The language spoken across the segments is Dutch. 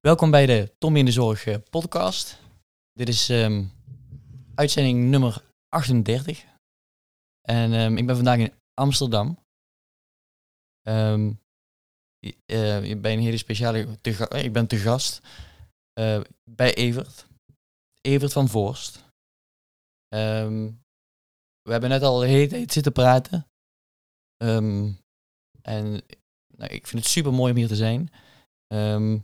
Welkom bij de Tom in de Zorg eh, podcast. Dit is ehm, uitzending nummer 38. En ehm, ik ben vandaag in Amsterdam. Je- eh, je bent een hele speciale... Te eh, ik ben te gast eh, bij Evert. Evert van Voorst. Ehm, we hebben net al de hele tijd zitten praten. En nou, ik vind het super mooi om hier te zijn. Ehm,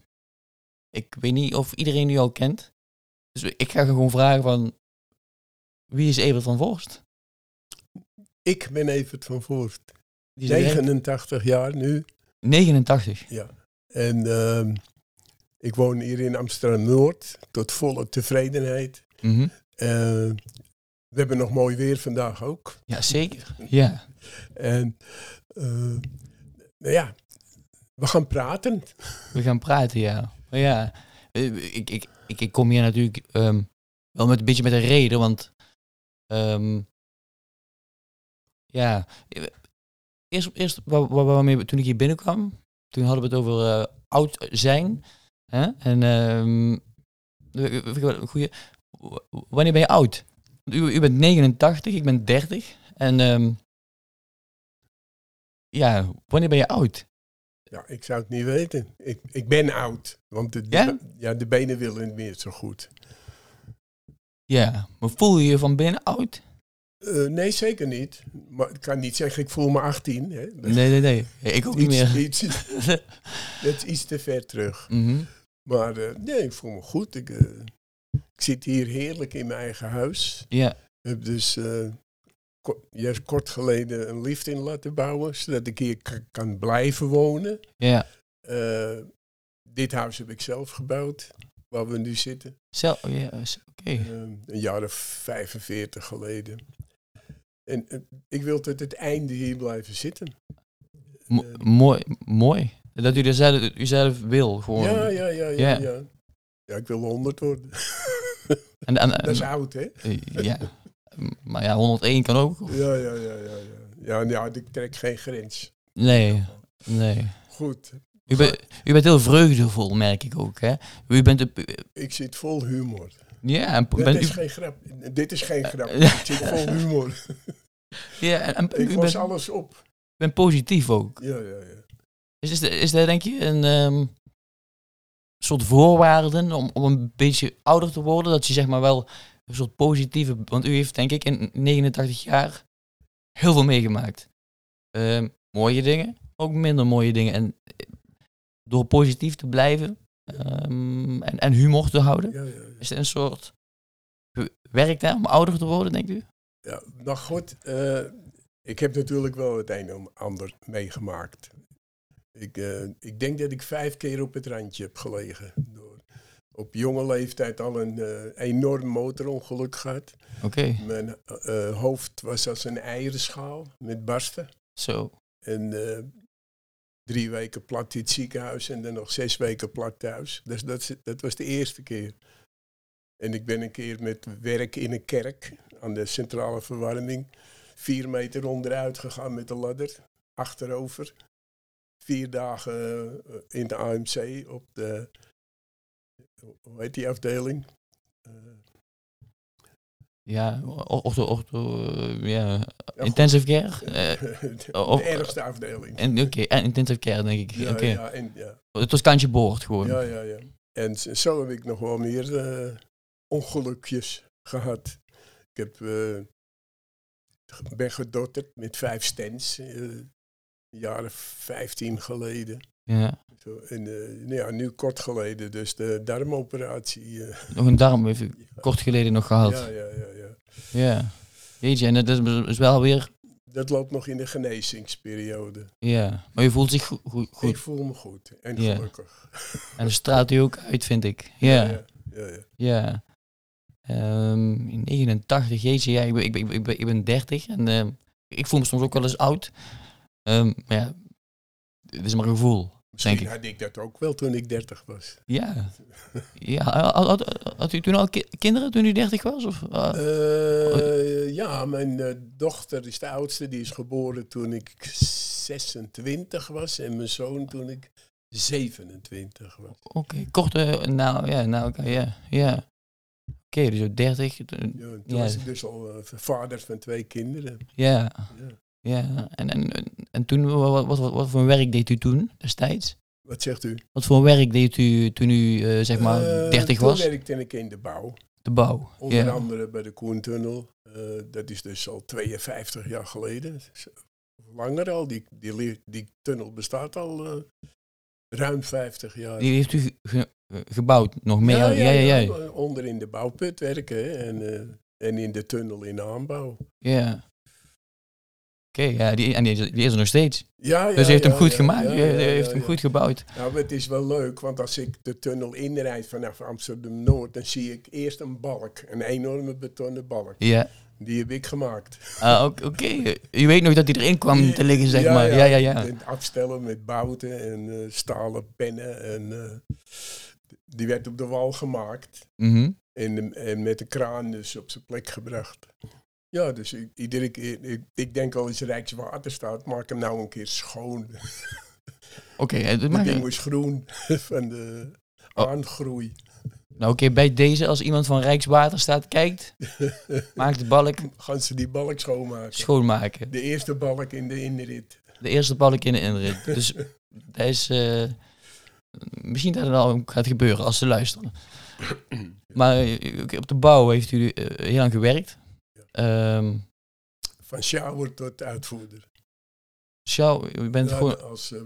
ik weet niet of iedereen u al kent. Dus ik ga gewoon vragen van... Wie is Evert van Voorst? Ik ben Evert van Voorst, Die is 89 jaar nu. 89. En ehm, ik woon hier in Amsterdam-Noord, tot volle tevredenheid. Mhm. Eh, we hebben nog mooi weer vandaag ook. Ja, zeker. Ja. En eh, nou ja, we gaan praten. We gaan praten, ja. Maar ja, eh, ik, ik, ik, kom hier natuurlijk ehm, wel met een beetje met een reden, want ehm, ja, eh, eerst, eerst waar, waar, waarmee toen ik hier binnenkwam, toen hadden we het over eh, oud zijn. Hè? En ehm, de- vind ik wel een goeie, w- wanneer ben je oud? U, u bent 89, ik ben 30. En ehm, ja, wanneer ben je oud? Ja, ik zou het niet weten. Ik, ik ben oud, want de, de- Ja? de benen willen niet meer zo goed. Ja, maar voel je je van binnen oud? Eh, nee, zeker niet. Maar ik kan niet zeggen, ik voel me 18. Hè. Nee, nee, nee. Ik ook niet iets, meer. iets, dat is iets te ver terug. Mhm. Maar eh, nee, ik voel me goed. Ik, eh, ik zit hier heerlijk in mijn eigen huis. Ja, heb dus juist kort geleden een lift in laten bouwen, zodat ik hier kan blijven wonen. ja. Eh, dit huis heb ik zelf gebouwd, waar we nu zitten. Zo, ja, oké. Eh, een jaar of 45 geleden. En eh, ik wil tot het einde hier blijven zitten. Mo- Eh, mooi, mooi. Dat u er zelf, u zelf wil, gewoon. ja, ja, ja, ja, Ja. ja. Ja, ik wil 100 worden. En, en, Dat is oud, hè? ja. Maar ja, 101 kan ook. Ja, ja, ja, ja. Ja, ja, ja ik trek geen grens. Nee, nee. Goed, U, bent u bent heel vreugdevol, merk ik ook, hè. U bent... ik zit vol humor. Ja, en Dit bent is u, geen grap. Dit is geen grap. Ik zit vol humor. ja, en, en Ik u los bent, alles op. bent positief ook. Ja, ja, ja. Is, is, is dat denk je een ehm, soort voorwaarden om, om een beetje ouder te worden? Dat je zeg maar wel een soort positieve... Want u heeft denk ik in 89 jaar heel veel meegemaakt. Ehm, mooie dingen, ook minder mooie dingen. En eh, door positief te blijven ehm, en, en humor te houden, ja, ja, ja. is het een soort... Werkt dat om ouder te worden, denkt u? ja nou goed, eh, ik heb natuurlijk wel het een en ander meegemaakt. Ik, eh, ik denk dat ik vijf keer op het randje heb gelegen. Door op jonge leeftijd al een eh, enorm motorongeluk gehad. Oké, Mijn eh, hoofd was als een eierenschaal met barsten. zo. En eh, drie weken plat in het ziekenhuis en dan nog zes weken plat thuis. Dus dat, dat was de eerste keer. En ik ben een keer met werk in een kerk aan de centrale verwarming vier meter onderuit gegaan met de ladder, achterover. Vier dagen in de AMC op de, hoe heet die afdeling? Eh, Ja, ortho, ortho, eh, ja, intensive care? Eh, de, de ergste afdeling. En oké, en intensive care denk ik. ja, ja, en, ja. Het was kantje boord gewoon. Ja, ja, ja. En zo heb ik nog wel meer ongelukjes gehad. Ik heb, ben gedotterd met vijf stents, eh jaren 15 geleden. Ja. Zo, en eh, nou ja, nu kort geleden, dus de darmoperatie. eh, Nog een darm even kort geleden nog gehad. ja, ja, ja, ja. Ja. Jeetje, en dat is, wel weer... Dat loopt nog in de genezingsperiode. Ja. Maar je voelt zich goed. goed, Ik voel me goed en Ja. gelukkig. En dat straalt u ook uit, vind ik. Ja. ja, ja, ja. Ja. Ehm, in 89, jeetje, ja, ik ben, ik ben, ik ben, ik ben 30 en ehm, ik voel me soms ook wel eens oud. Ehm, maar ja, het is maar een gevoel, Misschien denk ik. had ik dat ook wel toen ik 30 was. Ja. ja had, u toen al ki- kinderen toen u 30 was? Of, ah? Eh, ja, mijn eh, dochter is de oudste. Die is geboren toen ik 26 was. En mijn zoon toen ik 27 was. Oké, korte, nou ja, nou oké, ja, ja. Oké, dus zo 30, eh, Ja, toen Ja. was ik dus al eh, vader van twee kinderen. ja, Ja. Ja. En, en, en toen, wat, wat, wat, voor werk deed u toen, destijds? Wat zegt u? Wat voor werk deed u toen u, eh, zeg maar, Eh, 30 toen was? werkte ik in de bouw. De bouw. Onder Ja. andere bij de Koentunnel. Eh, dat is dus al 52 jaar geleden. Dus, eh, Langer al. Die, die, die tunnel bestaat al eh, ruim 50 jaar. Die heeft u ge- ge- gebouwd, nog meer? Ja, ja, ja. ja, eh, Onder in de bouwput werken hè, en, eh, en in de tunnel in de aanbouw. Oké, ja, die, en die, is- die is er nog steeds. Ja, ja, dus heeft hem goed gemaakt, heeft hem goed gebouwd. Nou, het is wel leuk, want als ik de tunnel inrijd vanaf Amsterdam-Noord, dan zie ik eerst een balk, een enorme betonnen balk. Ja, Die heb ik gemaakt. Ah, oké. Je weet nog dat hij erin kwam te liggen, zeg maar. Ja, ja, ja. Het afstellen met bouten en eh, stalen pennen. En, eh, die werd op de wal gemaakt Mhm. en, en met de kraan dus op zijn plek gebracht. Ja, dus ik, iedere keer, ik, ik denk al eens Rijkswaterstaat, maak hem nou een keer schoon. Oké, het Het maakt- ding was groen van de Oh. aangroei. Nou, oké, bij deze, als iemand van Rijkswaterstaat kijkt, maak de balk Gaan ze die balk schoonmaken. schoonmaken. De eerste balk in de inrit. De eerste balk in de inrit. Dus dat is... eh, misschien dat het al gaat gebeuren als ze luisteren. Maar eh, op de bouw heeft u eh, heel lang gewerkt. Ehm Van shower tot uitvoerder. Sjouw, u bent Ja, gewoon... als, eh,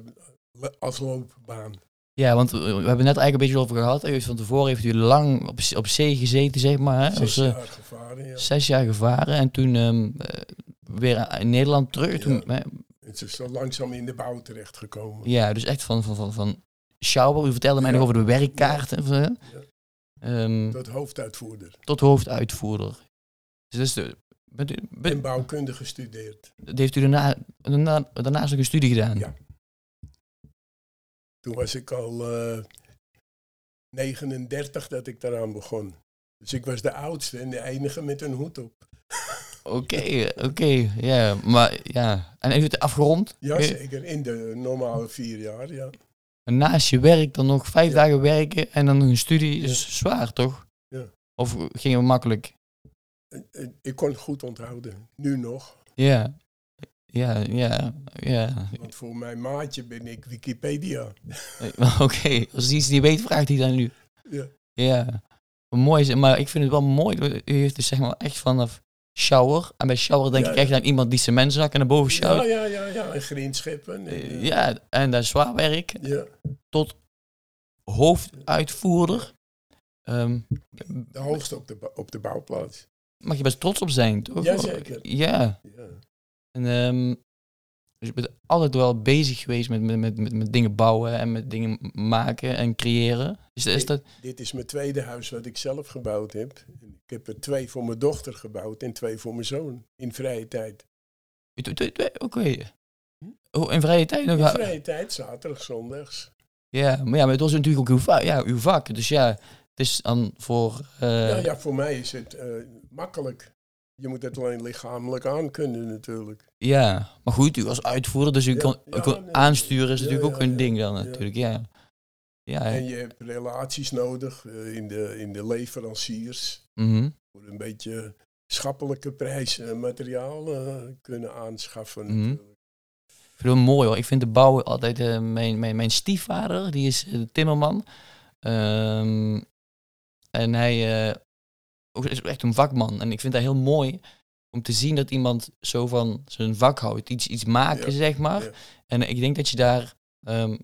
als loopbaan. Ja, want we hebben net eigenlijk een beetje over gehad. U van tevoren heeft u lang op, op zee gezeten, zeg maar. Hè? Zes Als, eh, jaar gevaren, ja. Zes jaar gevaren en toen ehm, eh, weer in Nederland terug. Toen, hè, Het is zo langzaam in de bouw terechtgekomen. ja, dus echt van, van, van, van sjouwer. U vertelde mij Ja. nog over de werkkaarten. ehm, Tot hoofduitvoerder. tot hoofduitvoerder. Dus dat is de, bent u, bent- En bouwkunde gestudeerd. heeft u daarna, daarna, daarnaast nog een studie gedaan? Ja. Toen was ik al eh 39 dat ik daaraan begon. Dus ik was de oudste en de enige met een hoed op. Oké, oké, ja. Maar ja, en heeft u het afgerond? Ja, Eh, zeker. In de normale vier jaar, ja. En naast je werk dan nog vijf Ja. dagen werken en dan nog een studie. Ja. Dus zwaar, toch? Ja. Of ging het makkelijk? En- en Ik kon het goed onthouden. Nu nog. Ja. Ja, ja, ja. Want voor mijn maatje ben ik Wikipedia. Oké, als hij iets niet weet, vraagt hij dan nu. Ja. Ja. Mooi, is- maar ik vind het wel mooi. U heeft dus zeg maar echt vanaf shower. En bij shower denk Ja, ik echt ja. aan iemand die cementzakken naar boven Ja, sjouwt. ja, ja, ja. En grindscheppen. En, Eh, eh, Ja, en dat is zwaar werk. ja. Tot hoofduitvoerder. Ehm, De hoogste op de, op de bouwplaats. Mag je best trots op zijn, toch? Jazeker. Ja. Ja. En, ehm, dus je bent altijd wel bezig geweest met, met, met, met, dingen bouwen en met dingen maken en creëren. Is, is dat... Dit is mijn tweede huis wat ik zelf gebouwd heb. Ik heb er twee voor mijn dochter gebouwd en twee voor mijn zoon. In vrije tijd. Oké. Oh, in vrije tijd nog? In vrije tijd, zaterdag, zondags. Ja, maar ja, maar het was natuurlijk ook uw vak. Ja, uw vak. Dus ja, is dan voor... eh, Ja, ja, voor mij is het eh, makkelijk. Je moet het alleen lichamelijk aankunnen natuurlijk. ja, maar goed, u was uitvoerder, dus u Ja, kon, u ja, kon nee, aansturen is natuurlijk ook een ding dan natuurlijk, ja. Ja, En je hebt relaties nodig eh, in, de, in de leveranciers. mhm. Voor een beetje schappelijke prijs eh, materiaal kunnen aanschaffen Mhm. natuurlijk. Ik vind het mooi hoor. Ik vind de bouw altijd... mijn, mijn, mijn stiefvader, die is timmerman. Ehm, en hij eh, is echt een vakman. En ik vind dat heel mooi om te zien dat iemand zo van zijn vak houdt. Iets, iets maken, Ja, zeg maar. ja. En ik denk dat je daar ehm,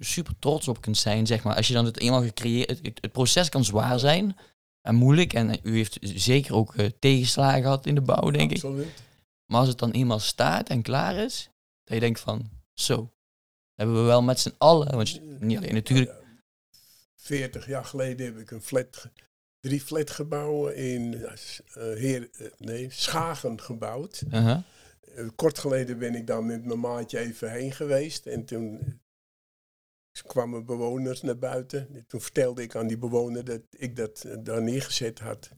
super trots op kunt zijn, zeg maar. Als je dan het eenmaal gecreëerd... Het, het- proces kan zwaar zijn en moeilijk. En u heeft zeker ook eh, tegenslagen gehad in de bouw, denk ik. Maar als het dan eenmaal staat en klaar is, dat je denkt van, zo, hebben we wel met z'n allen, want je- niet alleen natuurlijk. 40 jaar geleden heb ik een flat, drie flatgebouwen in eh, Heer, eh, nee, Schagen gebouwd. uh-huh. Eh, kort geleden ben ik daar met mijn maatje even heen geweest. En toen kwamen bewoners naar buiten. En toen vertelde ik aan die bewoner dat ik dat daar neergezet had.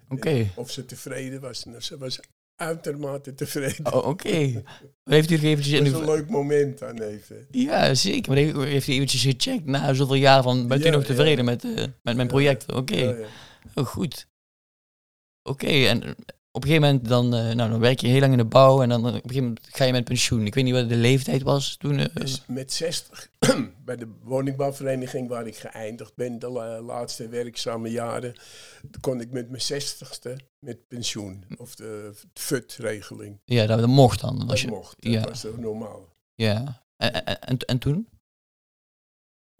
Of ze tevreden was. Nou, ze was uitermate tevreden. Oh, Oké. Maar Heeft u eventjes... Dat is een leuk moment dan even. Ja, zeker. Maar heeft- heeft u eventjes gecheckt na zoveel jaar van... Bent u nog ja. tevreden met, eh, met mijn project? Oké. Ja, ja. Oh, goed. Oké, en op een gegeven moment dan, eh, nou, dan werk je heel lang in de bouw en dan eh, op een gegeven moment ga je met pensioen. Ik weet niet wat de leeftijd was toen. eh, Dus met 60, bij de woningbouwvereniging waar ik geëindigd ben, de la- laatste werkzame jaren, kon ik met mijn 60ste met pensioen. Of de FUT-regeling. ja, dat, dat mocht dan. Dat je, mocht, dat ja. was toch normaal. ja. En, en, en, en toen?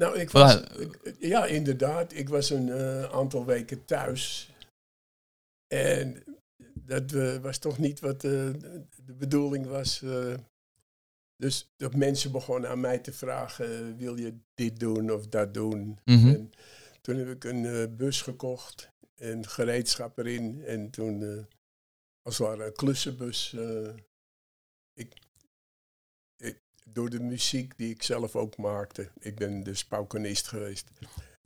Nou, ik was, ja, inderdaad. Ik was een aantal weken thuis. En dat eh, was toch niet wat eh, de bedoeling was. eh. dus dat mensen begonnen aan mij te vragen: wil je dit doen of dat doen? Mhm. En toen heb ik een bus gekocht en gereedschap erin. En toen, als het ware, een klussenbus. ik, ik, door de muziek die ik zelf ook maakte, ik ben dus paukenist geweest,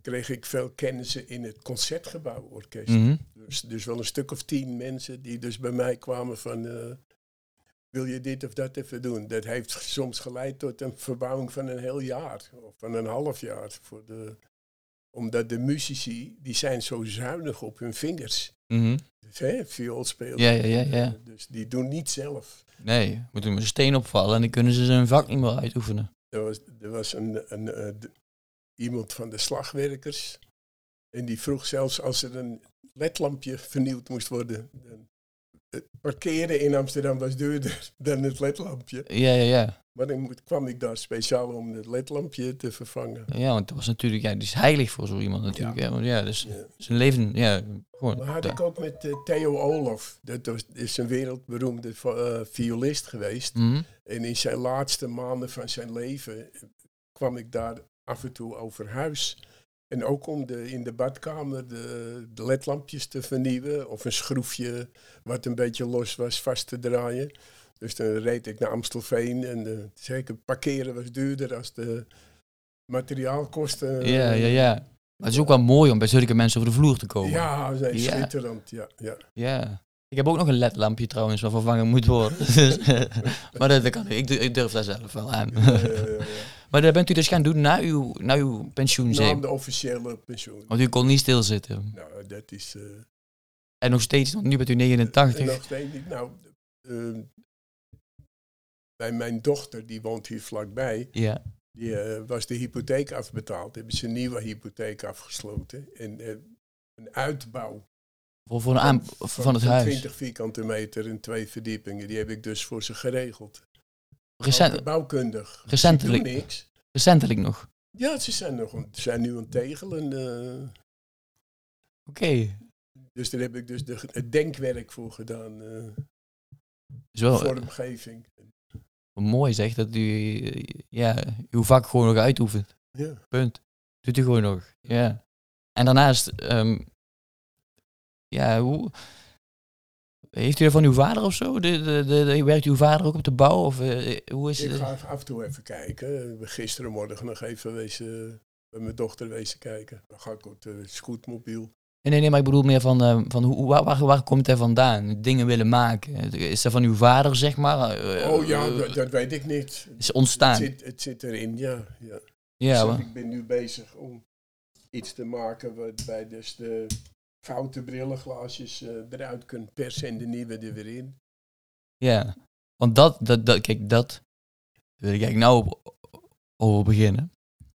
kreeg ik veel kennissen in het Concertgebouworkest. Mhm. Dus, dus wel een stuk of tien mensen die dus bij mij kwamen van... eh, wil je dit of dat even doen? Dat heeft soms geleid tot een verbouwing van een heel jaar. Of van een half jaar. Voor de, omdat de muzici, die zijn zo zuinig op hun vingers. Mhm. Dus, hè, viool spelen. Ja, ja, ja, ja. Dus die doen niet zelf. Nee, moet er een steen opvallen en dan kunnen ze zijn vak niet meer uitoefenen. Er was, er was een, een, eh, d- iemand van de slagwerkers. En die vroeg zelfs als er een ledlampje vernieuwd moest worden. dan- Het parkeren in Amsterdam was duurder dan het ledlampje. Ja, ja, ja. Maar dan kwam ik daar speciaal om het ledlampje te vervangen. Ja, want dat was natuurlijk, ja, die is heilig voor zo iemand natuurlijk. Ja, want ja dus Ja. zijn leven, ja, gewoon. Maar had ik ook met eh, Theo Olof. Dat was, is een wereldberoemde eh, violist geweest. Mhm. En in zijn laatste maanden van zijn leven eh, kwam ik daar af en toe over huis. En ook om de, in de badkamer de, de ledlampjes te vernieuwen. Of een schroefje wat een beetje los was vast te draaien. Dus dan reed ik naar Amstelveen. En eh, zeker parkeren was duurder als de materiaalkosten. Ja, ja, ja. Maar het is ook wel mooi om bij zulke mensen over de vloer te komen. Ja, nee, Ja. schitterend. Ja, ja. Ja. Ik heb ook nog een ledlampje trouwens, wat vervangen moet worden. Maar dat, kan ik. Ik, durf- daar zelf wel aan. Ja, ja. Maar dat bent u dus gaan doen na uw, na uw pensioen, Na de officiële pensioen. Want u kon niet stilzitten. Nou, dat is... eh, En nog steeds, want nu bent u 89. En nog steeds niet. Nou, ehm, bij mijn dochter, die woont hier vlakbij, Ja. die eh, was de hypotheek afbetaald. Hebben ze een nieuwe hypotheek afgesloten. En eh, een uitbouw Voor, voor een aan, van het huis. 20 vierkante meter en twee verdiepingen, die heb ik dus voor ze geregeld. Recent, Bouwkundig. recentelijk. Niks. recentelijk nog. Ja, ze zijn, nog, een- ze zijn nu aan het tegelen. eh, Oké. dus daar heb ik dus de, het denkwerk voor gedaan. eh Is wel eh, vormgeving. mooi zeg, dat u eh, ja, uw vak gewoon nog uitoefent. Ja. Punt. Doet u gewoon nog. Ja. En daarnaast, ehm, ja, hoe... Heeft u dat van uw vader of zo? De, de, de, werkt uw vader ook op de bouw? Of eh, hoe is Ik ga af en toe even kijken. Gisterenmorgen nog even wezen, bij mijn dochter wezen kijken. Dan ga ik op de scootmobiel. Nee, nee, nee, maar ik bedoel meer van, eh, van hoe, waar, waar, waar komt hij vandaan? Dingen willen maken. Is dat van uw vader, zeg maar? Eh, oh ja, eh, dat, dat weet ik niet. is Het ontstaan. zit, het zit erin, ja. ja. Ja, Dus maar- ik ben nu bezig om iets te maken waarbij dus de foute brillenglaasjes eh, eruit kunnen persen en de nieuwe er weer in. Ja, want dat, dat, dat kijk, dat wil ik eigenlijk nou op- over beginnen.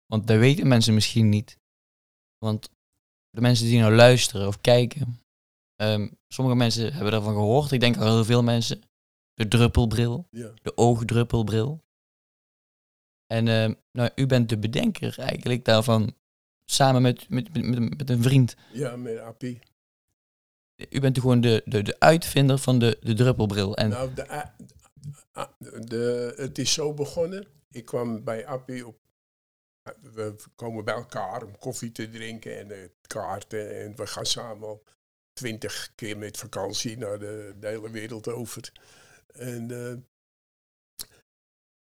Want dat weten mensen misschien niet. Want de mensen die nou luisteren of kijken, ehm, sommige mensen hebben daarvan gehoord. Ik denk al heel veel mensen. De druppelbril, Ja. de oogdruppelbril. En ehm, nou, u bent de bedenker eigenlijk daarvan, samen met, met, met, met, een vriend. ja, met API. U bent gewoon de, de, de uitvinder van de, de druppelbril. En Nou, de, de, het is zo begonnen. Ik kwam bij Appie op. We komen bij elkaar om koffie te drinken en eh, kaarten. En we gaan samen al twintig keer met vakantie naar de, de hele wereld over. En, eh,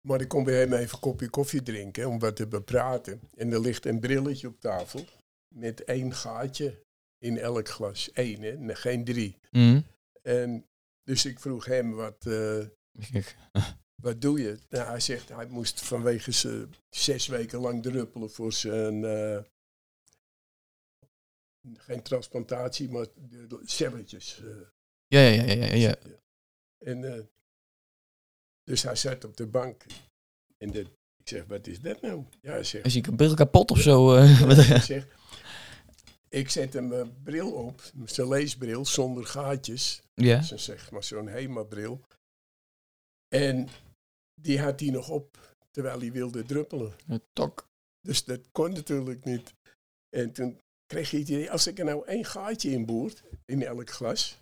maar ik kom bij hem even een kopje koffie drinken om wat te bepraten. En er ligt een brilletje op tafel met één gaatje in elk glas. Eén, hè? Geen drie. Mhm. En Dus ik vroeg hem, wat, eh, wat doe je? Nou, hij zegt, hij moest vanwege ze zes weken lang druppelen voor zijn... eh, geen transplantatie, maar de celletjes. eh. Ja, ja, ja, ja, ja. En, dus hij zat op de bank. En de, ik zeg, wat is dat nou? Ja, hij zegt, Is je bril kapot of zo? eh, hij zegt, ik zet hem mijn bril op, zijn leesbril, zonder gaatjes. ja. Zo zeg maar zo'n HEMA-bril. En die had hij nog op, terwijl hij wilde druppelen. Tok. Dus dat kon natuurlijk niet. En toen kreeg hij het idee, als ik er nou één gaatje in boert, in elk glas,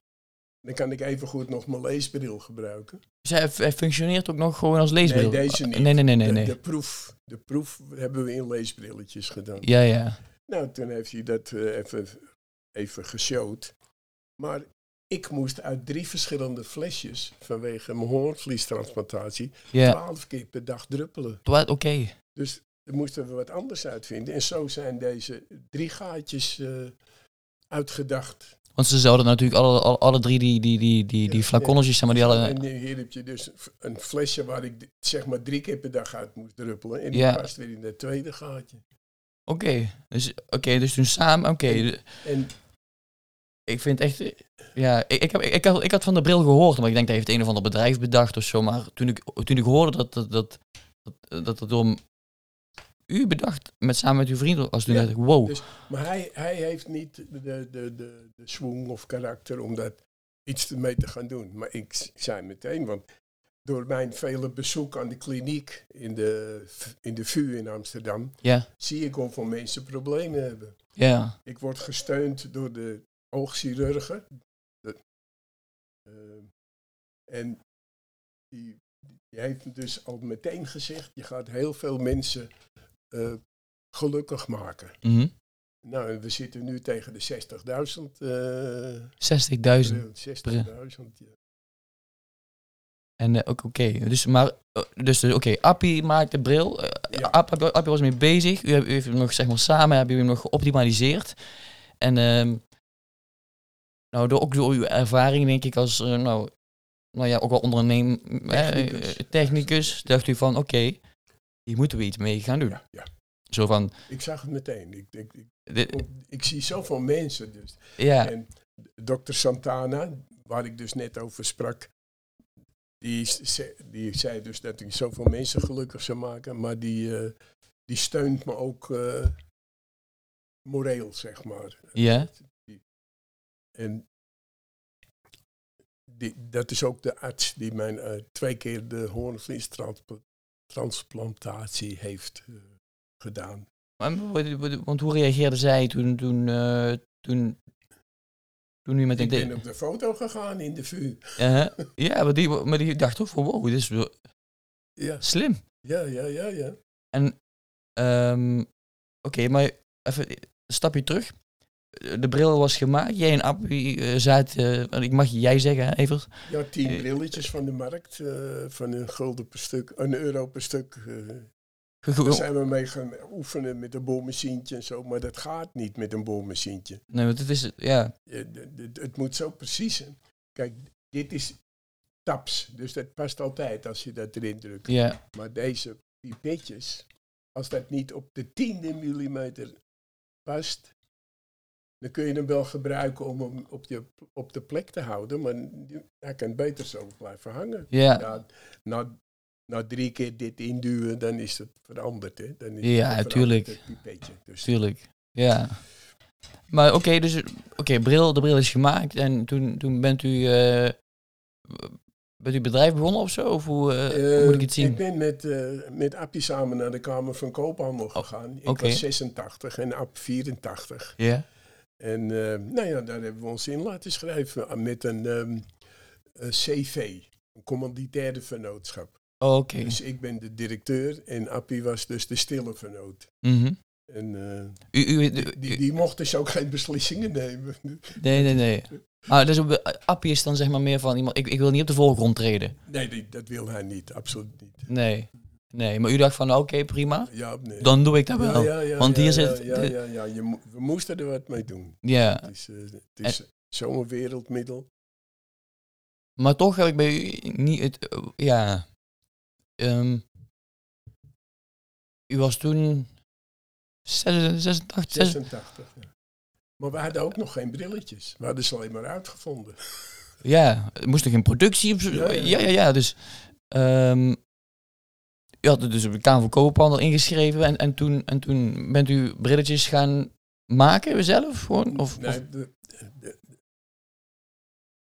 dan kan ik even goed nog mijn leesbril gebruiken. Dus hij, functioneert ook nog gewoon als leesbril? Nee, deze niet. Nee, nee, nee, nee. de, nee. de proef, de proef hebben we in leesbrilletjes gedaan. Ja, ja. Nou, toen heeft hij dat eh, even, even geshowd. Maar ik moest uit drie verschillende flesjes, vanwege mijn hoornvliestransplantatie, Ja. twaalf keer per dag druppelen. Oké. Dus daar moesten we wat anders uitvinden. En zo zijn deze drie gaatjes eh, uitgedacht. Want ze zouden natuurlijk alle, alle, alle drie die, die, die, die, die flaconnetjes, zeg maar, die hadden... En hier heb je dus een flesje waar ik zeg maar drie keer per dag uit moest druppelen. En die Ja. weer in het tweede gaatje. Oké, dus, oké, dus toen samen, oké. En Ik vind echt, ja, ik, ik, heb, ik, had, ik had van de bril gehoord, maar ik denk dat heeft een of ander bedrijf bedacht of zo. Maar toen ik, toen ik hoorde dat dat, dat, dat, dat het door u bedacht, met, samen met uw vrienden, was toen Ja, dacht ik, wow. dus- Maar hij, hij heeft niet de, de, de, de, swing of karakter om daar iets mee te gaan doen. Maar ik zei meteen, want door mijn vele bezoek aan de kliniek in de, in de VU in Amsterdam, Ja, zie ik hoeveel mensen problemen hebben. ja, Ik word gesteund door de oogchirurgen. De- eh, en die, die heeft dus al meteen gezegd, je gaat heel veel mensen eh, gelukkig maken. mhm. Nou, we zitten nu tegen de 60.000. eh 60.000. eh, 60.000. ja. En eh, ook oké, dus maar, eh, dus eh, oké, Appie maakt de bril. Ja. Appie, Appie was mee bezig. U, heeft hem nog, zeg maar, samen hebben jullie hem nog geoptimaliseerd. En ehm, nou, door, ook door uw ervaring, denk ik, als, nou, nou ja, ook wel onderneem, eh, Technicus. eh, technicus, dacht u van, oké, hier moeten we iets mee gaan doen. Ja, ja. Zo van, Ik zag het meteen. Ik, ik, ik, ik zie zoveel mensen dus. ja, En dokter Santana, waar ik dus net over sprak, die, die zei dus dat hij zoveel mensen gelukkig zou maken, maar die, eh, die steunt me ook eh, moreel, zeg maar. Ja. En die, dat is ook de arts die mijn eh, twee keer de hoornvliestransplantatie heeft eh, gedaan. Want hoe reageerde zij toen, toen, eh, toen, toen u met Ik ben op de foto gegaan in de VU. Uh-huh. ja, maar die, maar die dacht toch van, wow, dit is Ja, slim. ja, ja, ja. ja. En, ehm, oké, maar even een stapje terug. De bril was gemaakt. Jij en Appie eh, zaten, ik mag jij zeggen, hè, Evert? Ja, tien Eh, brilletjes van de markt, eh, van een gulden per stuk, een euro per stuk. eh. Ge- Daar zijn we mee gaan oefenen met een boormachientje en zo, maar dat gaat niet met een boormachientje. Nee, want het is, ja, Eh, d- d- Het moet zo precies zijn. Kijk, dit is taps, dus dat past altijd als je dat erin drukt. ja, Maar deze pipetjes, als dat niet op de tiende millimeter past, dan kun je hem wel gebruiken om hem op, je, op de plek te houden, maar hij kan beter zo blijven hangen. ja, Ja, na, na drie keer dit induwen, dan is het veranderd. Hè? Dan is Ja, verandert tuurlijk. Het pipetje. Dus, tuurlijk. Ja. Maar oké, dus, oké, bril, de bril is gemaakt en toen, toen bent u, eh, bent u bedrijf begonnen of zo? Of hoe, eh, hoe Eh, moet ik het zien? Ik ben met, eh met Appie samen naar de Kamer van Koophandel gegaan. Ik oké. was 86 en App 84. Ja, En eh, nou ja, daar hebben we ons in laten schrijven ah, met een, ehm, een CV, een commanditaire vennootschap. Oh, oké. Dus ik ben de directeur en Appie was dus de stille vennoot. Mhm. En eh, U, u, die, die, die mocht dus ook geen beslissingen nemen. nee, nee, nee. Maar dus Appie is dan zeg maar meer van iemand, ik, ik wil niet op de voorgrond treden. Nee, die, dat wil hij niet, absoluut niet. Nee. Nee, maar u dacht van oké, prima. Ja, nee. Dan doe ik dat wel. ja, ja, want ja, hier zit Ja, ja, ja, je mo- we moesten er wat mee doen. Ja. Het is, eh, het is zo'n wereldmiddel. Maar toch heb ik bij u niet het... eh, ja... ehm, u was toen... 86, 86, 86. ja. Maar we hadden ook nog geen brilletjes. We hadden ze alleen maar uitgevonden. Ja, er moest nog een productie Ja, ja. ja, ja. dus. ehm u had het dus op de Kamer van Koophandel ingeschreven en, en, toen, en toen bent u brilletjes gaan maken zelf? Gewoon? Of, of- Nee, de- de-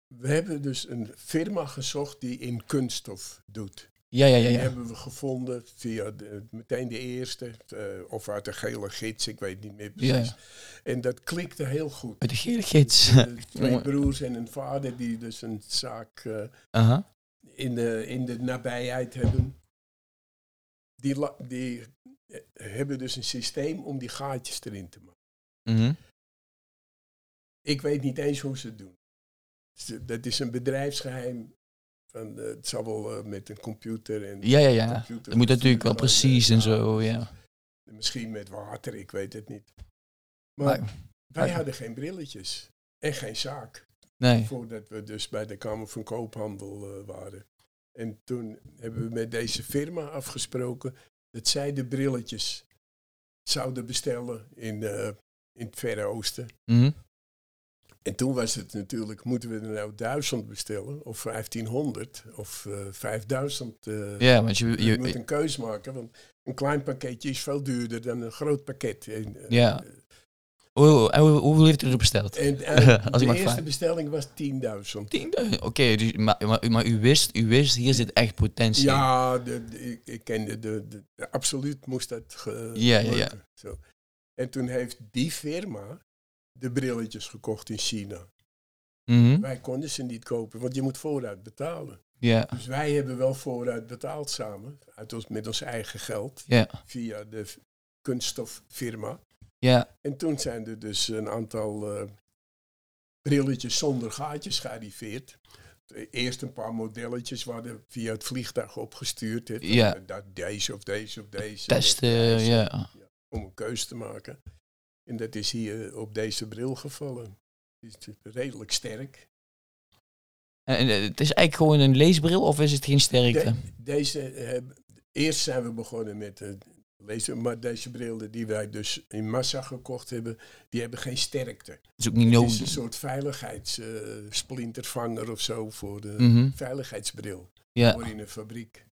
we hebben dus een firma gezocht die in kunststof doet. ja, ja, ja. Die ja. hebben we gevonden via de, meteen de eerste, eh, of uit de gele gids, ik weet niet meer precies. ja. En dat klikte heel goed. Uit de gele gids. Twee broers en een vader die dus een zaak eh, in, de, in de nabijheid hebben. Die, die eh, hebben dus een systeem om die gaatjes erin te maken. Mhm. Ik weet niet eens hoe ze het doen. Dat is een bedrijfsgeheim. Van, eh, het zal wel eh, met een computer en Ja, ja, ja. computer Dat moet natuurlijk wel precies en zo, ja. Misschien met water, ik weet het niet. Maar Maar, wij maar- hadden geen brilletjes en geen zaak. nee. Voordat we dus bij de Kamer van Koophandel waren. En toen hebben we met deze firma afgesproken dat zij de brilletjes zouden bestellen in, eh, in het Verre Oosten. Mhm. En toen was het natuurlijk, moeten we er nou 1000 bestellen, of 1500, of eh 5000. eh, Ja, want je, je, moet een keus maken, want een klein pakketje is veel duurder dan een groot pakket. En, eh, Ja. Hoe, hoe, hoeveel heeft u er besteld? En, eh, Als de eerste vragen. bestelling was 10.000. 10.000. Oké, dus, maar, maar, maar u wist, u wist, hier zit echt potentie. in. Ja, de, de- ik, kende de, absoluut moest dat ge- Ja, ja, ja. Zo. En toen heeft die firma de brilletjes gekocht in China. Mhm. Wij konden ze niet kopen, want je moet vooruit betalen. Ja, Dus wij hebben wel vooruit betaald samen, uit ons, met ons eigen geld, ja, via de kunststoffirma. Ja. En toen zijn er dus een aantal eh, brilletjes zonder gaatjes gearriveerd. Eerst een paar modelletjes werden via het vliegtuig opgestuurd. Ja. eh, dat deze of deze of deze. Testen, ja. Om een keus te maken. En dat is hier op deze bril gevallen. Die is redelijk sterk. En, eh, het is eigenlijk gewoon een leesbril of is het geen sterkte? De- deze, eh, eerst zijn we begonnen met eh, lezen, maar deze brillen die wij dus in massa gekocht hebben, die hebben geen sterkte. Dat is ook niet Het is een nodig. soort veiligheidssplintervanger of zo voor de Mhm. veiligheidsbril Ja, voor in een fabriek.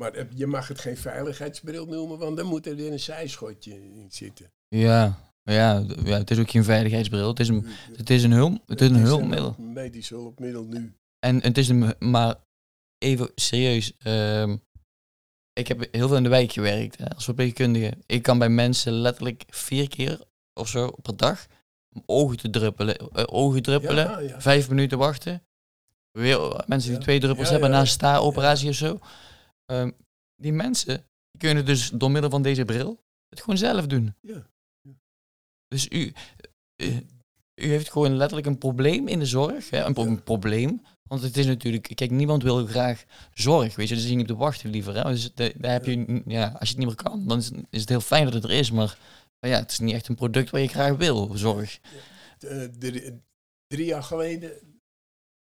Maar eh, je mag het geen veiligheidsbril noemen, want dan moet er weer een zijschotje in zitten. ja. Ja, ja, het is ook geen veiligheidsbril. Het is een, het is een hulp. Het is een hulpmiddel. medisch hulpmiddel nu. En het is een, maar even serieus. ehm, ik heb heel veel in de wijk gewerkt hè, als verpleegkundige. Ik kan bij mensen letterlijk vier keer of zo per dag ogen te druppelen. eh, ogen druppelen. Ja, ja. Vijf minuten wachten. Weer eh, mensen die Ja. twee druppels hebben na een sta-operatie of zo. Ehm, die mensen die kunnen dus door middel van deze bril het gewoon zelf doen. Ja. Dus u, eh, u heeft gewoon letterlijk een probleem in de zorg. Hè? Een, pro- een probleem. Want het is natuurlijk, kijk, niemand wil graag zorg. Weet je, dus je niet op te wachten liever. Hè? Dus de- daar heb je, ja, als je het niet meer kan, dan is, is het heel fijn dat het er is. Maar, maar ja, het is niet echt een product waar je graag wil, zorg. Drie, drie jaar geleden,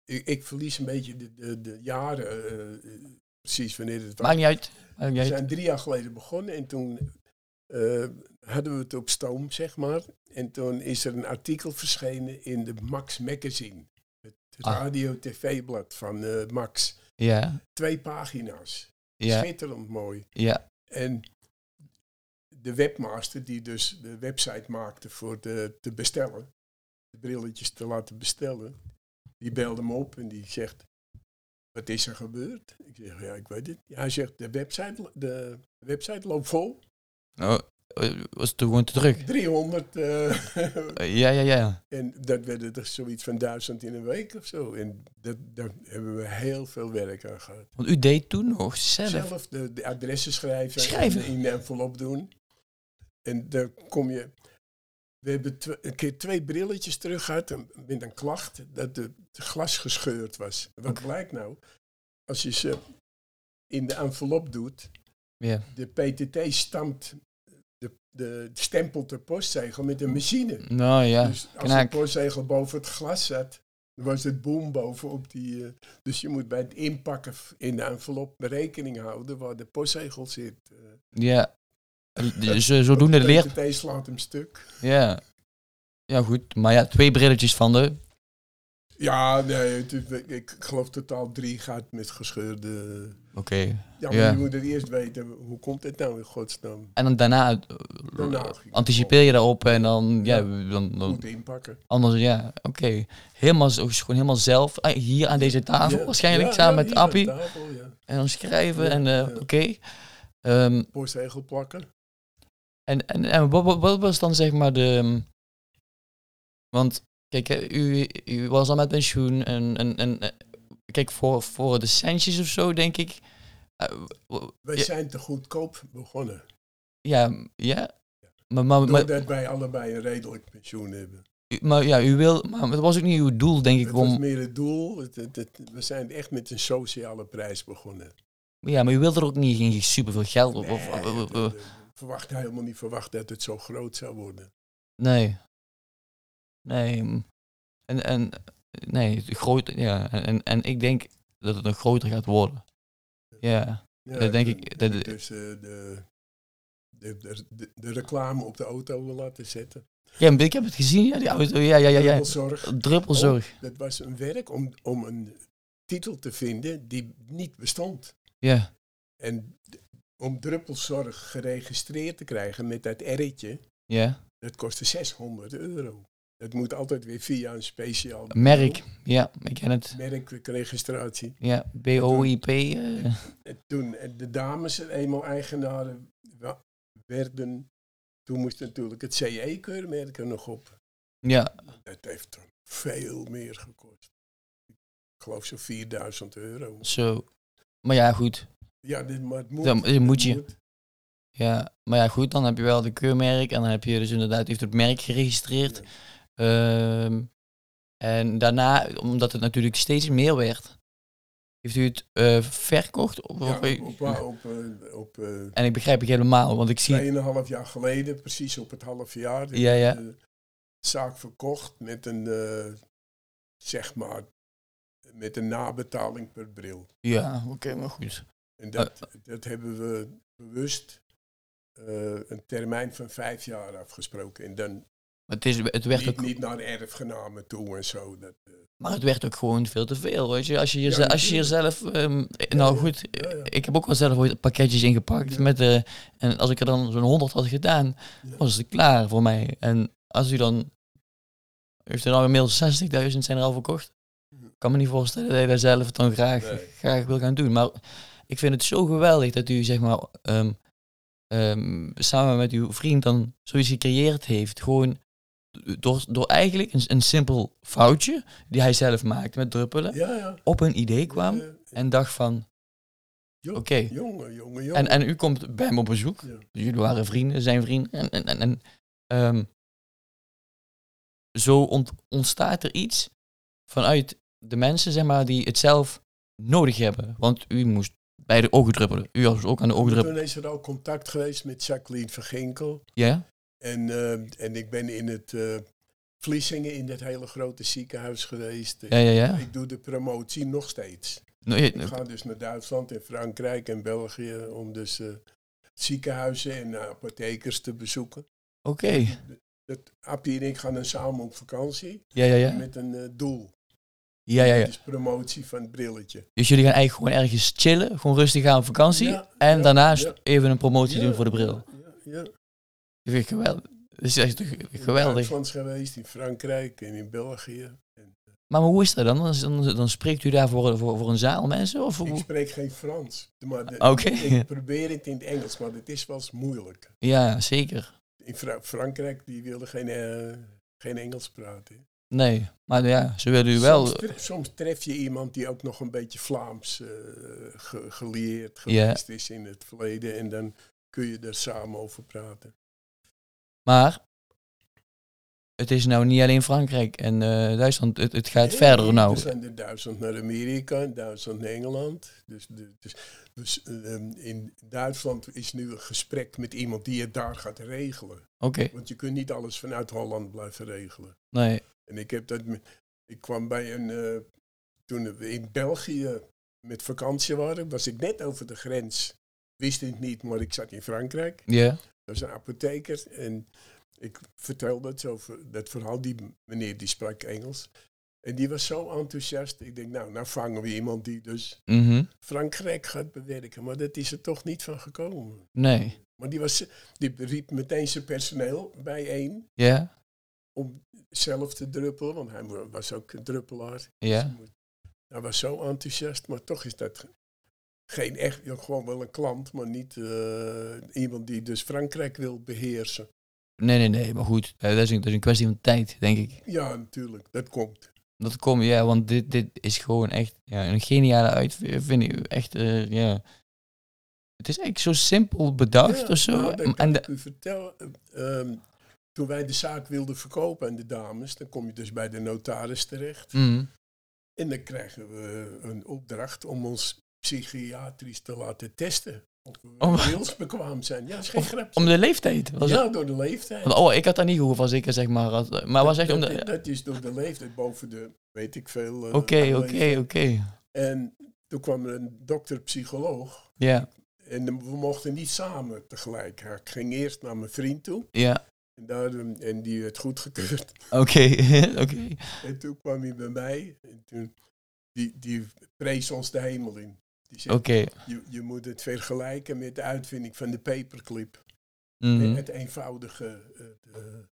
ik, ik verlies een beetje de, de, de jaren, eh, eh, precies wanneer het was. Maakt niet uit. Maakt niet We uit. zijn drie jaar geleden begonnen en toen eh, hadden we het op stoom, zeg maar. En toen is er een artikel verschenen in de Max Magazine. Het Ah. radio-tv-blad van eh, Max. Ja, Twee pagina's. ja, Schitterend mooi. ja. En de webmaster die dus de website maakte voor de, te bestellen, de brilletjes te laten bestellen, die belde me op en die zegt, wat is er gebeurd? Ik zeg, ja, ik weet het. Ja, hij zegt, de website, de website loopt vol. Oh, was het toen gewoon te druk? 300, eh, Eh, ja, ja, ja. en dat werden er zoiets van duizend in een week of zo. En dat, daar hebben we heel veel werk aan gehad. Want u deed toen nog zelf. zelf de, de adressen schrijven, Schrijven? en in de envelop doen. En dan kom je. We hebben een keer twee brilletjes terug gehad en met een klacht dat het glas gescheurd was. Wat Oké. blijkt nou? Als je ze in de envelop doet, de PTT stampt de, stempelt de postzegel met een machine. Nou ja, dus als de postzegel boven het glas zat, Dan was het boom bovenop die... eh, dus je moet bij het inpakken in de envelop rekening houden waar de postzegel zit. eh. Ja. Dus zodoende leert... PTT slaat hem stuk. Ja. Ja, goed. Maar ja, twee brilletjes van de... Ja, nee, het ik, ik geloof totaal drie gaat met gescheurde... Oké. Ja, maar je moet het eerst weten, hoe komt het nou in godsnaam? En dan daarna, anticipeer je daarop en dan... Ja, Ja. dan, dan, inpakken. anders, ja, oké. Helemaal, gewoon helemaal zelf, ah, hier aan deze tafel Ja, waarschijnlijk, ja, samen met Appie. tafel. En dan schrijven en eh, oké. Ehm, Postzegel plakken. En, en, en wat, wat, was dan zeg maar de... Want kijk, hè, u, u was al met pensioen en, en, en eh, kijk, voor, voor de centjes of zo denk ik... w- Wij zijn te goedkoop begonnen. ja, ja. Maar, maar, maar, Doordat wij allebei een redelijk pensioen hebben. u- maar ja, u wil... Maar het was ook niet uw doel, denk ik, Het was om... meer het doel. Het, het- het- we zijn echt met een sociale prijs begonnen. Ja, maar u wilde er ook niet geen superveel geld op. Of, Nee, of- of- dat- of- dat- verwacht helemaal niet verwacht dat het zo groot zou worden. nee. Nee. mm. En, en nee, groot, ja. En, en, en ik denk dat het nog groter gaat worden. Ja. Ja, Dat denk de- ik- dat- Dus eh, de, de, de, de, de reclame op de auto wil laten zetten. Ja, maar ik heb het gezien, ja, die auto. Ja, ja, ja. ja. Zorg. Druppelzorg. Dat was een werk om, om een titel te vinden die niet bestond. Ja. En om druppelzorg geregistreerd te krijgen met dat R'tje, Ja. dat kostte 600 euro. Dat moet altijd weer via een speciaal Merk. Ja, ik ken het. merkregistratie. Ja, BOIP. eh, En toen en de dames er eenmaal eigenaren werden, toen moest natuurlijk het CE-keurmerk er nog op. ja, Dat heeft dan veel meer gekost. Ik geloof zo'n 4000 euro. zo. Maar ja, goed. Ja, dit, maar het moet. Dan het moet je. Ja, maar ja, goed, dan heb je wel de keurmerk en dan heb je dus inderdaad, heeft het merk geregistreerd. Ja. Ehm, en daarna, omdat het natuurlijk steeds meer werd, heeft u het eh, verkocht? Of, Ja, op, op, op, eh, op eh, en ik begrijp het helemaal, want ik zie... 2,5 jaar geleden, precies op het half jaar, Ja, ja. de zaak verkocht met een, zeg maar, met een nabetaling per bril. Ja, oké, maar goed. En dat, dat hebben we bewust een termijn van vijf jaar afgesproken. En dan Maar het, is, het werd niet, ook, niet naar erfgenamen toe en zo. Dat, eh, maar het werd ook gewoon veel te veel, weet je. Als je, Ja, als je jezelf... ehm, nou goed, ja, ja. ik heb ook wel zelf ooit pakketjes ingepakt. Met, eh en als ik er dan zo'n 100 had gedaan, was het klaar voor mij. En als u dan... Heeft er al inmiddels 60.000 zijn er al verkocht. Ik kan me niet voorstellen dat je dat zelf dan graag, Nee. graag wil gaan doen. Maar ik vind het zo geweldig dat u zeg maar ehm, ehm, samen met uw vriend dan zoiets gecreëerd heeft. Gewoon door, door eigenlijk een, een simpel foutje die hij zelf maakte met druppelen, ja, ja. op een idee kwam en dacht van, oké. Jongen, jongen, jongen. En, en u komt bij hem op bezoek. Jullie waren vrienden, zijn vrienden. En, en, en, en, ehm, zo ont- ontstaat er iets vanuit de mensen, zeg maar, die het zelf nodig hebben. Want u moest bij de ogen druppelen. U was ook aan de ogen druppelen. Toen is er al contact geweest met Jacqueline Verginkel. Ja? En, eh, en ik ben in het eh Vlissingen in dat hele grote ziekenhuis geweest. Ja, ja, ja. Ik doe de promotie nog steeds. Nou, je- Ik ga dus naar Duitsland en Frankrijk en België om dus eh, ziekenhuizen en apothekers te bezoeken. Oké. Dat, Appie en ik gaan dan samen op vakantie Ja, ja, ja. met een doel. Ja, ja, ja. Dus promotie van het brilletje. Dus jullie gaan eigenlijk gewoon ergens chillen, gewoon rustig gaan op vakantie. Ja, en ja, daarnaast ja. even een promotie doen voor de bril. Ja. Dat vind ik geweldig. Dat is echt In geweldig. Duitsland geweest, in Frankrijk en in België. En, Maar hoe is dat dan? Dan, dan, dan spreekt u daar voor, voor, voor een zaal mensen? Of ik spreek geen Frans. Maar de-. Ik probeer het in het Engels, maar het is wel eens moeilijk. Ja, zeker. In Fra- Frankrijk, die wilden geen, eh, geen Engels praten. Nee, maar ja, ze willen u wel. Soms, tre- soms tref je iemand die ook nog een beetje Vlaams eh, ge- geleerd geweest is in het verleden. En dan kun je er samen over praten. Maar het is nou niet alleen Frankrijk en eh, Duitsland. Het, het gaat Nee, verder nou. Er zijn er Duitsland naar Amerika, Duitsland naar Engeland. Dus, de, dus, dus ehm, in Duitsland is nu een gesprek met iemand die het daar gaat regelen. Oké, Want je kunt niet alles vanuit Holland blijven regelen. nee. En ik heb dat Ik kwam bij een, eh, toen we in België met vakantie waren, was ik net over de grens. Wist ik niet, maar ik zat in Frankrijk. Ja. Dat was een apotheker en ik vertelde het over dat verhaal. Die meneer die sprak Engels. En die was zo enthousiast. Ik denk, nou, nou vangen we iemand die dus Mhm. Frankrijk gaat bewerken. Maar dat is er toch niet van gekomen. Nee. Maar die, was, die riep meteen zijn personeel bijeen Ja. om zelf te druppelen. Want hij was ook een druppelaar. Ja. Hij was zo enthousiast, maar toch is dat geen echt, gewoon wel een klant, maar niet eh, iemand die dus Frankrijk wil beheersen. Nee, nee, nee. Maar goed, eh, dat is een, dat is een kwestie van tijd, denk ik. Ja, natuurlijk, dat komt. Dat komt, ja, want dit, dit is gewoon echt ja, een geniale uitvinding. Echt, eh, ja. Het is echt zo simpel bedacht Ja, of zo. nou, dat en kan de, ik u vertellen. eh, ehm, toen wij de zaak wilden verkopen aan de dames, dan kom je dus bij de notaris terecht. Mm. En dan krijgen we een opdracht om ons psychiatrisch te laten testen. Of we Om- wilsbekwaam zijn. Ja, dat is geen grap. Om de leeftijd. Was ja, door de leeftijd. Oh, ik had daar niet gehoord van zeker, zeg maar. Maar was echt om de... dat is door de leeftijd, boven de, weet ik veel. eh, Oké, oké, oké. En toen kwam er een dokter-psycholoog. Ja, En we mochten niet samen tegelijk. Ik ging eerst naar mijn vriend toe. ja. En, daar, en die werd goedgekeurd. Oké, oké. En toen kwam hij bij mij. En toen, die, die prees ons de hemel in. Die je, je moet het vergelijken met de uitvinding van de paperclip. Mhm. Het eenvoudige. eh, de-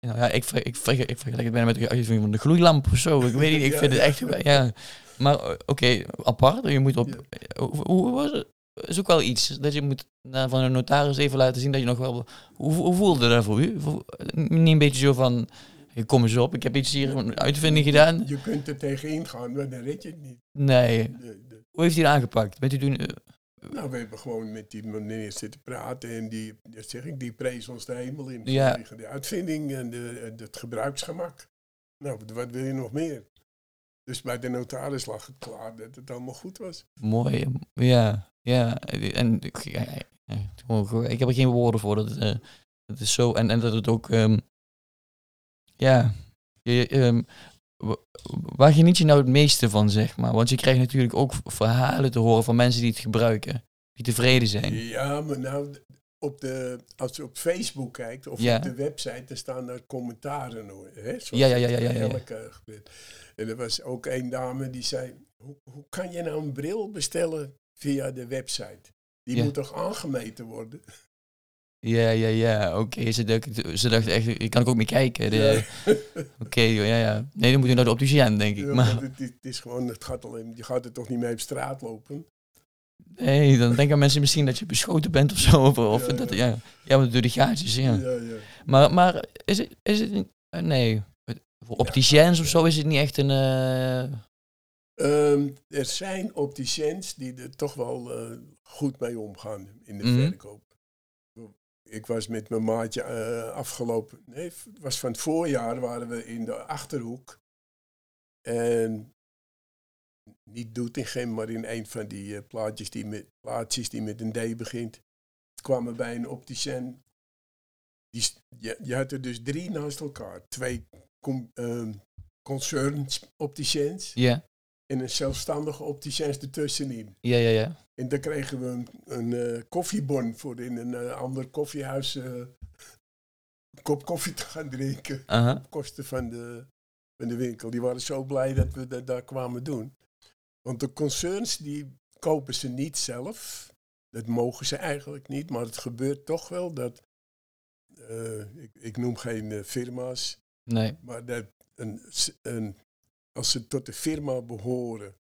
Ja, ja, ik, ver- ik, ver- ik vergelijk het bijna met de uitvinding van de gloeilamp of zo. Ik weet niet, ik Ja, vind het echt... Ja. Maar eh, oké, apart. Je moet op... Hoe, hoe was het? is ook wel iets. Dat je moet van een notaris even laten zien dat je nog wel... Hoe, hoe voelde dat voor u? Niet een beetje zo van... Kom eens op, ik heb iets hier een uitvinding gedaan. Je kunt er tegenin gaan, maar dan red je het niet. Nee. Hoe heeft hij het aangepakt? Bent u toen... eh, nou, we hebben gewoon met die meneer zitten praten en die, dat zeg ik, die prees ons de hemel in. Ja. De uitvinding en, de, het gebruiksgemak. Nou, wat wil je nog meer? Dus bij de notaris lag het klaar dat het allemaal goed was. Mooi, ja, ja. En ik- heb er geen woorden voor. Dat, eh, dat is zo. En, en dat het ook, ehm, ja, je, ehm, waar geniet je nou het meeste van, zeg maar? Want je krijgt natuurlijk ook verhalen te horen van mensen die het gebruiken, die tevreden zijn. Ja, maar nou, op de, als je op Facebook kijkt of Ja. op de website, dan staan daar commentaren hoor. Hè? Zoals Ja, ja, ja, ja, ja, ja. elke gebeurt. En er was ook een dame die zei, hoe, hoe kan je nou een bril bestellen via de website? Die Ja. moet toch aangemeten worden? Ja, ja, ja, oké. Ze, dacht, ze dachten echt, ik kan ook mee kijken. De- Oké, joh, ja, ja. Nee, dan moet je naar de opticien, denk ik. Ja, Maar, het, het is gewoon, het gaat alleen, je gaat er toch niet mee op straat lopen? nee, dan denken mensen misschien dat je beschoten bent of zo. Of, of Ja, dat, ja. ja. maar door die gaatjes, ja. Ja, ja. Maar, maar is het, is het niet- eh, nee, voor opticiens of zo is het niet echt een, eh, Ehm, er zijn opticiens die er toch wel eh, goed mee omgaan in de Mhm. verkoop. Ik was met mijn maatje eh, afgelopen, nee, was van het voorjaar, waren we in de Achterhoek. En niet Doetinchem, maar in een van die eh, plaatjes die met, plaatsjes die met een D begint. kwamen bij een opticien. Die, je, je had er dus drie naast elkaar. Twee com, ehm, concerns opticiens ja, en een zelfstandige opticiens ertussenin. ja, ja, ja. En dan kregen we een, een eh, koffiebon voor in een eh, ander koffiehuis eh, een kop koffie te gaan drinken. Op kosten van de, van de winkel. Die waren zo blij dat we dat daar kwamen doen. Want de concerns die kopen ze niet zelf. Dat mogen ze eigenlijk niet. Maar het gebeurt toch wel dat, ik, ik noem geen firma's, Nee, maar dat een, een, als ze tot de firma behoren,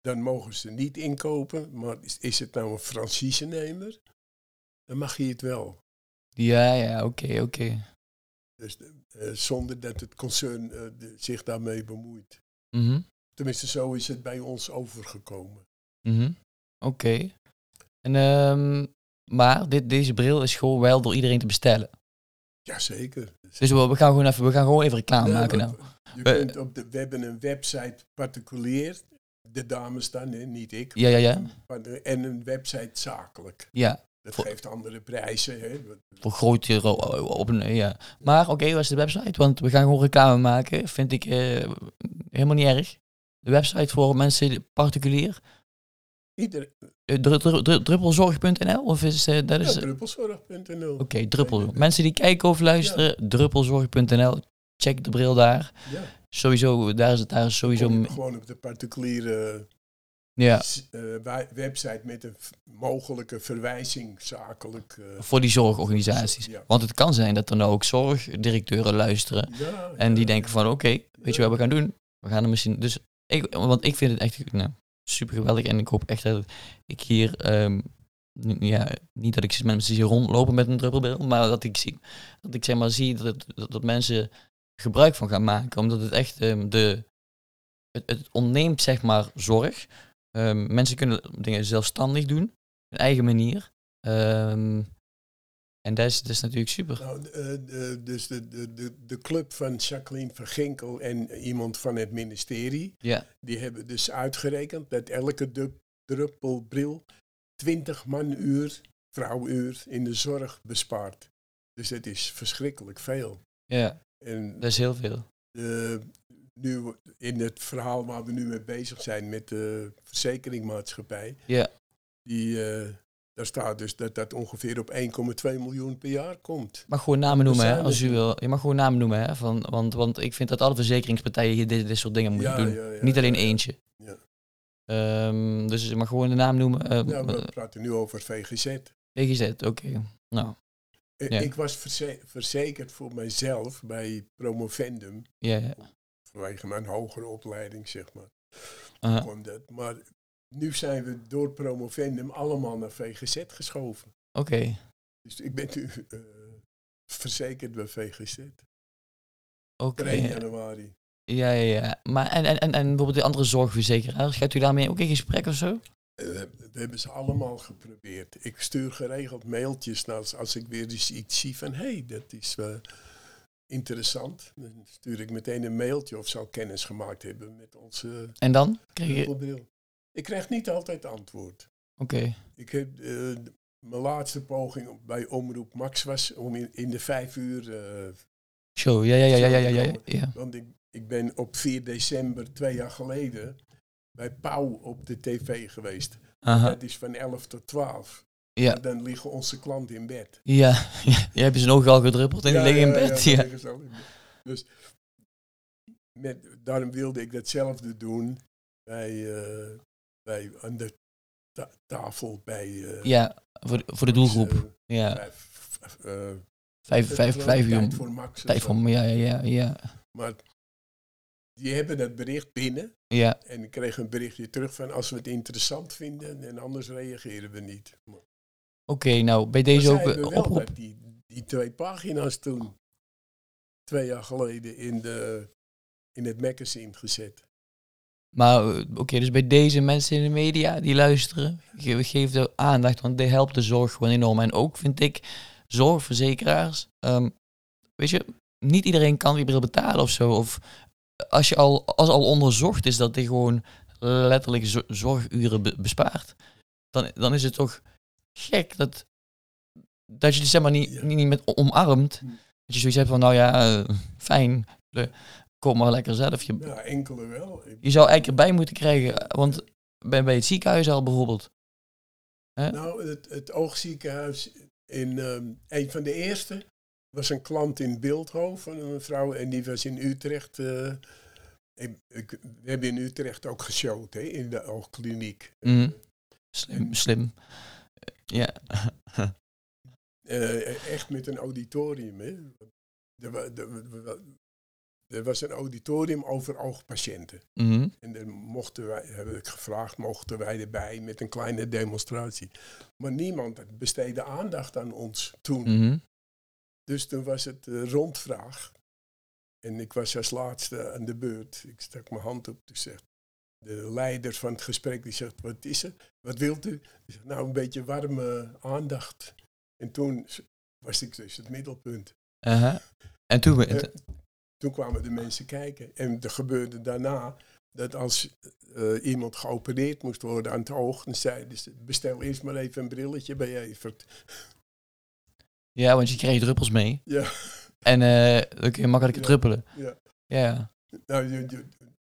dan mogen ze niet inkopen. Maar is, is het nou een franchisenemer, dan mag je het wel. ja, ja, oké, oké. Dus eh, zonder dat het concern eh, de- zich daarmee bemoeit. Mhm, Tenminste, zo is het bij ons overgekomen. mhm. Oké. En, ehm, maar dit, deze bril is gewoon wel door iedereen te bestellen. Jazeker. Dus we, we gaan gewoon even, we gaan gewoon even reclame Ja, maken we- nou. Je We- kunt op de, we hebben een website particulier. De dames dan, hè, niet ik. Ja, ja, ja. En een website zakelijk. Ja, Dat Voor- geeft andere prijzen. Hè. Voor grotere op een, ja. Maar oké, wat is de website? Want we gaan gewoon reclame maken. Vind ik eh, helemaal niet erg. De website voor mensen particulier. Ieder, Eh, dru- dru- dru- druppelzorg.nl? Of is eh, dat ja, is... Oké, druppelzorg.nl. druppel. Mensen die kijken of luisteren, druppelzorg.nl. Check de bril daar. Ja, Sowieso, daar is het daar is sowieso... gewoon op de particuliere Ja, eh, website met een mogelijke verwijzing zakelijk. voor die zorgorganisaties. Ja. Want het kan zijn dat er nou ook zorgdirecteuren luisteren. ja, En die ja. denken van, oké, weet je wat we gaan doen? We gaan er misschien... Dus ik, want ik vind het echt nou, super geweldig. En ik hoop echt dat ik hier... ehm, ja, niet dat ik mensen zie rondlopen met een druppelbril, maar dat ik zie, dat ik zeg maar zie dat, dat, mensen gebruik van gaan maken. Omdat het echt ehm, de... Het, het ontneemt zeg maar zorg. Ehm, mensen kunnen dingen zelfstandig doen. Op hun eigen manier. Ehm, en dat is, dat is natuurlijk super. Nou, eh, de- dus de, de, de, de club van Jacqueline van Ginkel en iemand van het ministerie, Ja. die hebben dus uitgerekend dat elke druppelbril 20 manuur, vrouwuur in de zorg bespaart. Dus dat is verschrikkelijk veel. Ja, En dat is heel veel. de, nu in het verhaal waar we nu mee bezig zijn met de verzekeringmaatschappij, Ja. die, eh, daar staat dus dat dat ongeveer op 1,2 miljoen per jaar komt. Mag gewoon namen noemen, hè, zijn als er- u wil. Je mag gewoon namen noemen, hè, van, want, want ik vind dat alle verzekeringspartijen hier dit, dit soort dingen moeten Ja, doen. ja, ja, Niet alleen ja, ja. eentje. Ja. Ehm, dus je mag gewoon de naam noemen. Uh, Nou, we praten nu over VGZ. VGZ, oké. Nou, Ja. Ik was verze- verzekerd voor mijzelf bij Promovendum, ja, ja. vanwege mijn hogere opleiding, zeg maar. Aha. Kwam dat. Maar nu zijn we door Promovendum allemaal naar VGZ geschoven. Oké, Dus ik ben nu eh, verzekerd bij VGZ. oké. Per 1 januari. Ja, ja, ja. Maar en, en, en, bijvoorbeeld die andere zorgverzekeraars, gaat u daarmee ook in gesprek of zo? Eh, we hebben ze allemaal geprobeerd. Ik stuur geregeld mailtjes naar als, als ik weer eens iets zie van hé, hey, dat is eh, interessant. Dan stuur ik meteen een mailtje of zou kennis gemaakt hebben met onze En dan? Krijg je... Ik krijg niet altijd antwoord. Oké. Ik heb eh, mijn laatste poging bij Omroep Max was om in, in de vijf uur. eh, Show, ja, ja, ja, ja, ja, ja, ja. ja. want ik, ik ben op 4 december twee jaar geleden bij Pauw op de tv geweest. Aha. Dat is van 11 tot 12. Ja, Dan liggen onze klanten in bed. ja. Je hebt zijn ogen al gedruppeld en die liggen in bed. Ja, ze. Dus met, daarom wilde ik datzelfde doen bij, eh, bij aan de ta- tafel bij. eh, ja voor, de, voor de doelgroep. eh, Ja, vijf, eh, vijf, vijf, geloof vijf ik, uur. Tijd voor Max. Tijd voor, ja, ja, ja. Maar die hebben dat bericht binnen. Ja, En ik kreeg een berichtje terug van als we het interessant vinden en anders reageren we niet. Oké, nou, bij deze ook eh, oproep. die, die twee pagina's toen, twee jaar geleden, in, de, in het magazine gezet. Maar eh, oké, dus bij deze mensen in de media die luisteren, ge geef de aandacht, want die helpt de zorg gewoon enorm. En ook vind ik, zorgverzekeraars, ehm, weet je, niet iedereen kan die bril betalen of zo. Of als je al, als al onderzocht is dat die gewoon letterlijk zo- zorguren be- bespaart, dan, dan is het toch gek dat, dat je die zeg maar niet, niet, niet met omarmt. Hm. Dat je zoiets hebt van, nou ja, eh, fijn, eh, kom maar lekker zelf. Je, Ja, enkele wel. Je zou eigenlijk erbij moeten krijgen, want bij, bij het ziekenhuis al bijvoorbeeld. Nou, het, het oogziekenhuis in ehm, een van de eerste was een klant in Beeldhoven, een mevrouw, en die was in Utrecht. eh, ik, ik- we hebben in Utrecht ook geshowd, hè, in de oogkliniek. Mhm. Slim, slim. Ja. Eh, echt met een auditorium. Hè. Er, er er was een auditorium over oogpatiënten. Mhm. En dan mochten wij, heb ik gevraagd, mochten wij erbij met een kleine demonstratie. Maar niemand besteedde aandacht aan ons toen. Mhm. Dus toen was het rondvraag. En ik was als laatste aan de beurt. Ik stak mijn hand op. Dus zegt de leider van het gesprek, die zegt, wat is er? Wat wilt u? Ik zeg, nou, een beetje warme aandacht. En toen was ik dus het middelpunt. En toen... Eh, toen kwamen de mensen kijken. En er gebeurde daarna dat als eh, iemand geopereerd moest worden aan het oog, dan zeiden ze, bestel eerst maar even een brilletje bij Evert. Ja, want je krijgt druppels mee. Ja. En eh, dan kun je makkelijker Ja. druppelen. Ja. Ja. Nou,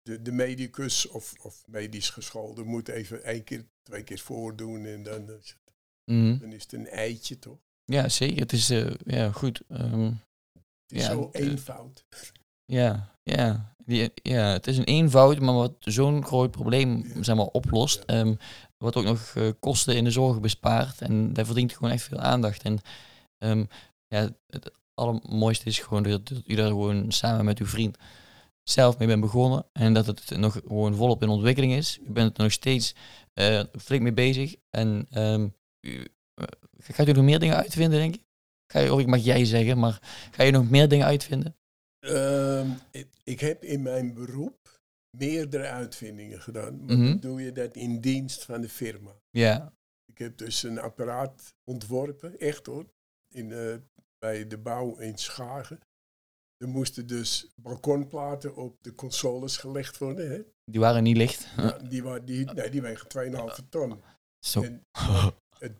de, de, medicus of, of medisch geschoolde moet even één keer, twee keer voordoen en dan, is het- Mhm. dan is het een eitje toch? Ja, zeker. Het is eh, ja, goed. Ehm, Het is Ja, zo eh, eenvoud. Ja, ja. Die, ja, het is een eenvoud, maar wat zo'n groot probleem zeg maar, oplost. Ehm, wat ook nog eh, kosten in de zorg bespaart. En daar verdient gewoon echt veel aandacht. En ehm, ja, het allermooiste is gewoon dat, dat u daar gewoon samen met uw vriend zelf mee bent begonnen. En dat het nog gewoon volop in ontwikkeling is. U bent er nog steeds eh, flink mee bezig. En ehm, u, eh, gaat u nog meer dingen uitvinden, denk je? Ga je, of ik mag jij zeggen, maar ga je nog meer dingen uitvinden? Ehm, ik, heb in mijn beroep meerdere uitvindingen gedaan. Maar Mhm. doe je dat in dienst van de firma. Ja. Ik heb dus een apparaat ontworpen, echt hoor, in, eh, bij de bouw in Schagen. Er moesten dus balkonplaten op de consoles gelegd worden. Hè? Die waren niet licht. Ja, die, wa- die, nee, die wegen 2,5 ton. Zo. En het-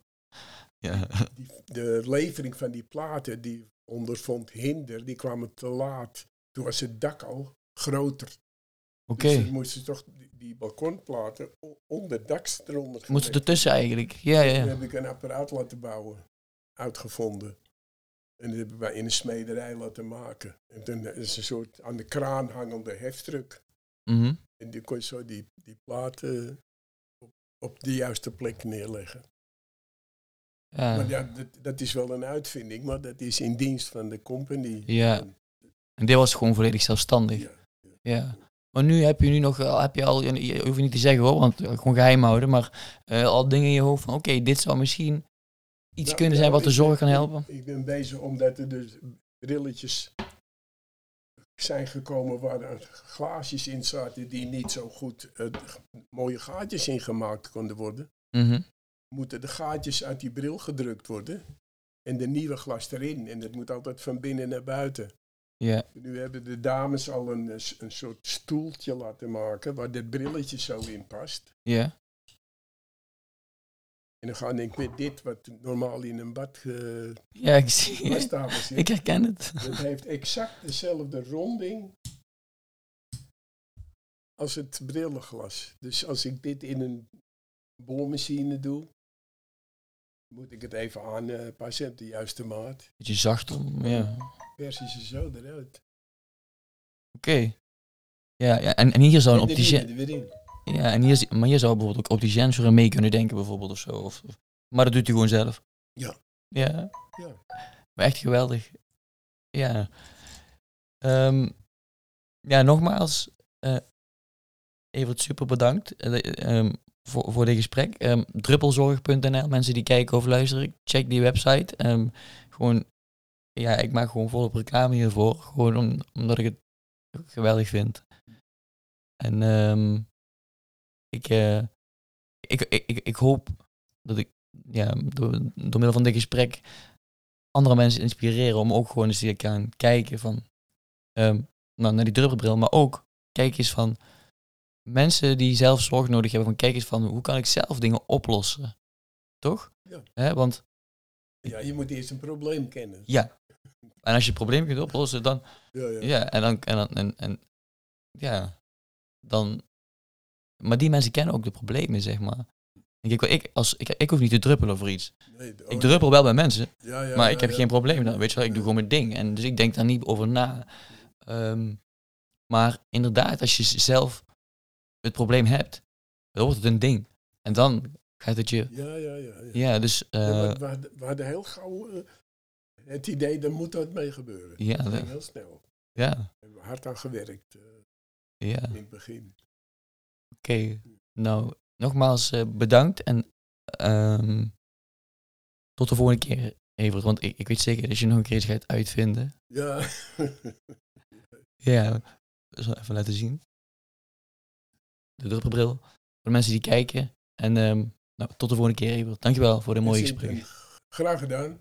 ja. die, de levering van die platen, die ondervond hinder, die kwamen te laat. Toen was het dak al groter. Oké. Dus dan moesten ze toch die, die balkonplaten onder daks eronder Moesten ertussen eigenlijk. Ja, ja, Toen heb ik een apparaat laten bouwen, uitgevonden. En dat hebben wij in een smederij laten maken. En toen is een soort aan de kraan hangende heftruck. Mhm. En die kon je zo die, die platen op, op de juiste plek neerleggen. Ja. Maar ja, dat, dat is wel een uitvinding, maar dat is in dienst van de company. Ja. En dit was gewoon volledig zelfstandig. Ja. Maar nu heb je nu nog, al- heb je al, je hoeft niet te zeggen hoor, want eh, gewoon geheim houden, maar eh, al dingen in je hoofd van oké, dit zou misschien iets Nou, kunnen zijn nou, wat de ik ben- zorg kan helpen. Ik, ben bezig omdat er dus brilletjes zijn gekomen waar er glaasjes in zaten die niet zo goed eh, mooie gaatjes in gemaakt konden worden. Mhm. Moeten de gaatjes uit die bril gedrukt worden en de nieuwe glas erin. En dat moet altijd van binnen naar buiten. Ja. Nu hebben de dames al een, een soort stoeltje laten maken waar dit brilletje zo in past. Ja. En dan ga ik met dit, wat normaal in een bad ge- Ja, ik zie. Ik herken het. dat heeft exact dezelfde ronding als het brillenglas. Dus als ik dit in een boormachine doe, moet ik het even aanpassen op de juiste maat. Beetje zacht om, ja. Oké. Pers is er zo eruit. Ja, ja, en, en hier zou een opticien... Ja, en hier, maar hier zou bijvoorbeeld ook opticiens voor mee kunnen denken bijvoorbeeld of zo. Of, maar dat doet hij gewoon zelf. Ja. Ja. Ja. Maar echt geweldig. Ja. Ehm, ja, nogmaals. eh Evert, super bedankt eh, ehm, voor, voor dit gesprek. Ehm druppelzorg.nl, mensen die kijken of luisteren, check die website. Ehm, gewoon, ja, ik maak gewoon volop reclame hiervoor. Gewoon om, omdat ik het geweldig vind. En ehm, ik, eh, ik, ik, ik, ik hoop dat ik ja, door, door middel van dit gesprek andere mensen inspireren om ook gewoon eens te gaan kijken van nou, naar die druppelbril, maar ook kijk eens van mensen die zelf zorg nodig hebben, van kijk eens van hoe kan ik zelf dingen oplossen, toch? Ja. Want Ja, je moet eerst een probleem kennen. ja, en als je het probleem kunt oplossen, dan Ja, ja. ja, en dan en dan en, en ja, dan. Maar die mensen kennen ook de problemen, zeg maar. Ik, ik, als, ik, ik hoef niet te druppelen voor iets. Nee, oh, Ik druppel wel bij mensen, ja, ja, maar ik heb geen probleem dan. Weet je wel, ik doe gewoon mijn ding. En dus ik denk daar niet over na. Ehm, maar inderdaad, als je zelf het probleem hebt, dan wordt het een ding. En dan gaat het je. Ja, ja, ja. ja. Ja, dus. Ja, eh, we, hadden, we hadden heel gauw eh, het idee, daar moet wat mee gebeuren. Ja, dat ging dat- heel snel. ja, Daar hebben we hard aan gewerkt eh, ja. in het begin. Oké, nou, nogmaals bedankt en ehm, tot de volgende keer, Evert. Want ik, ik weet zeker dat je nog een keer iets gaat uitvinden. Ja. Ja, dat zal even laten zien. De druppelbril. Voor de mensen die kijken. En ehm, nou, tot de volgende keer, Evert. Dankjewel voor dit mooie gesprek. Graag gedaan.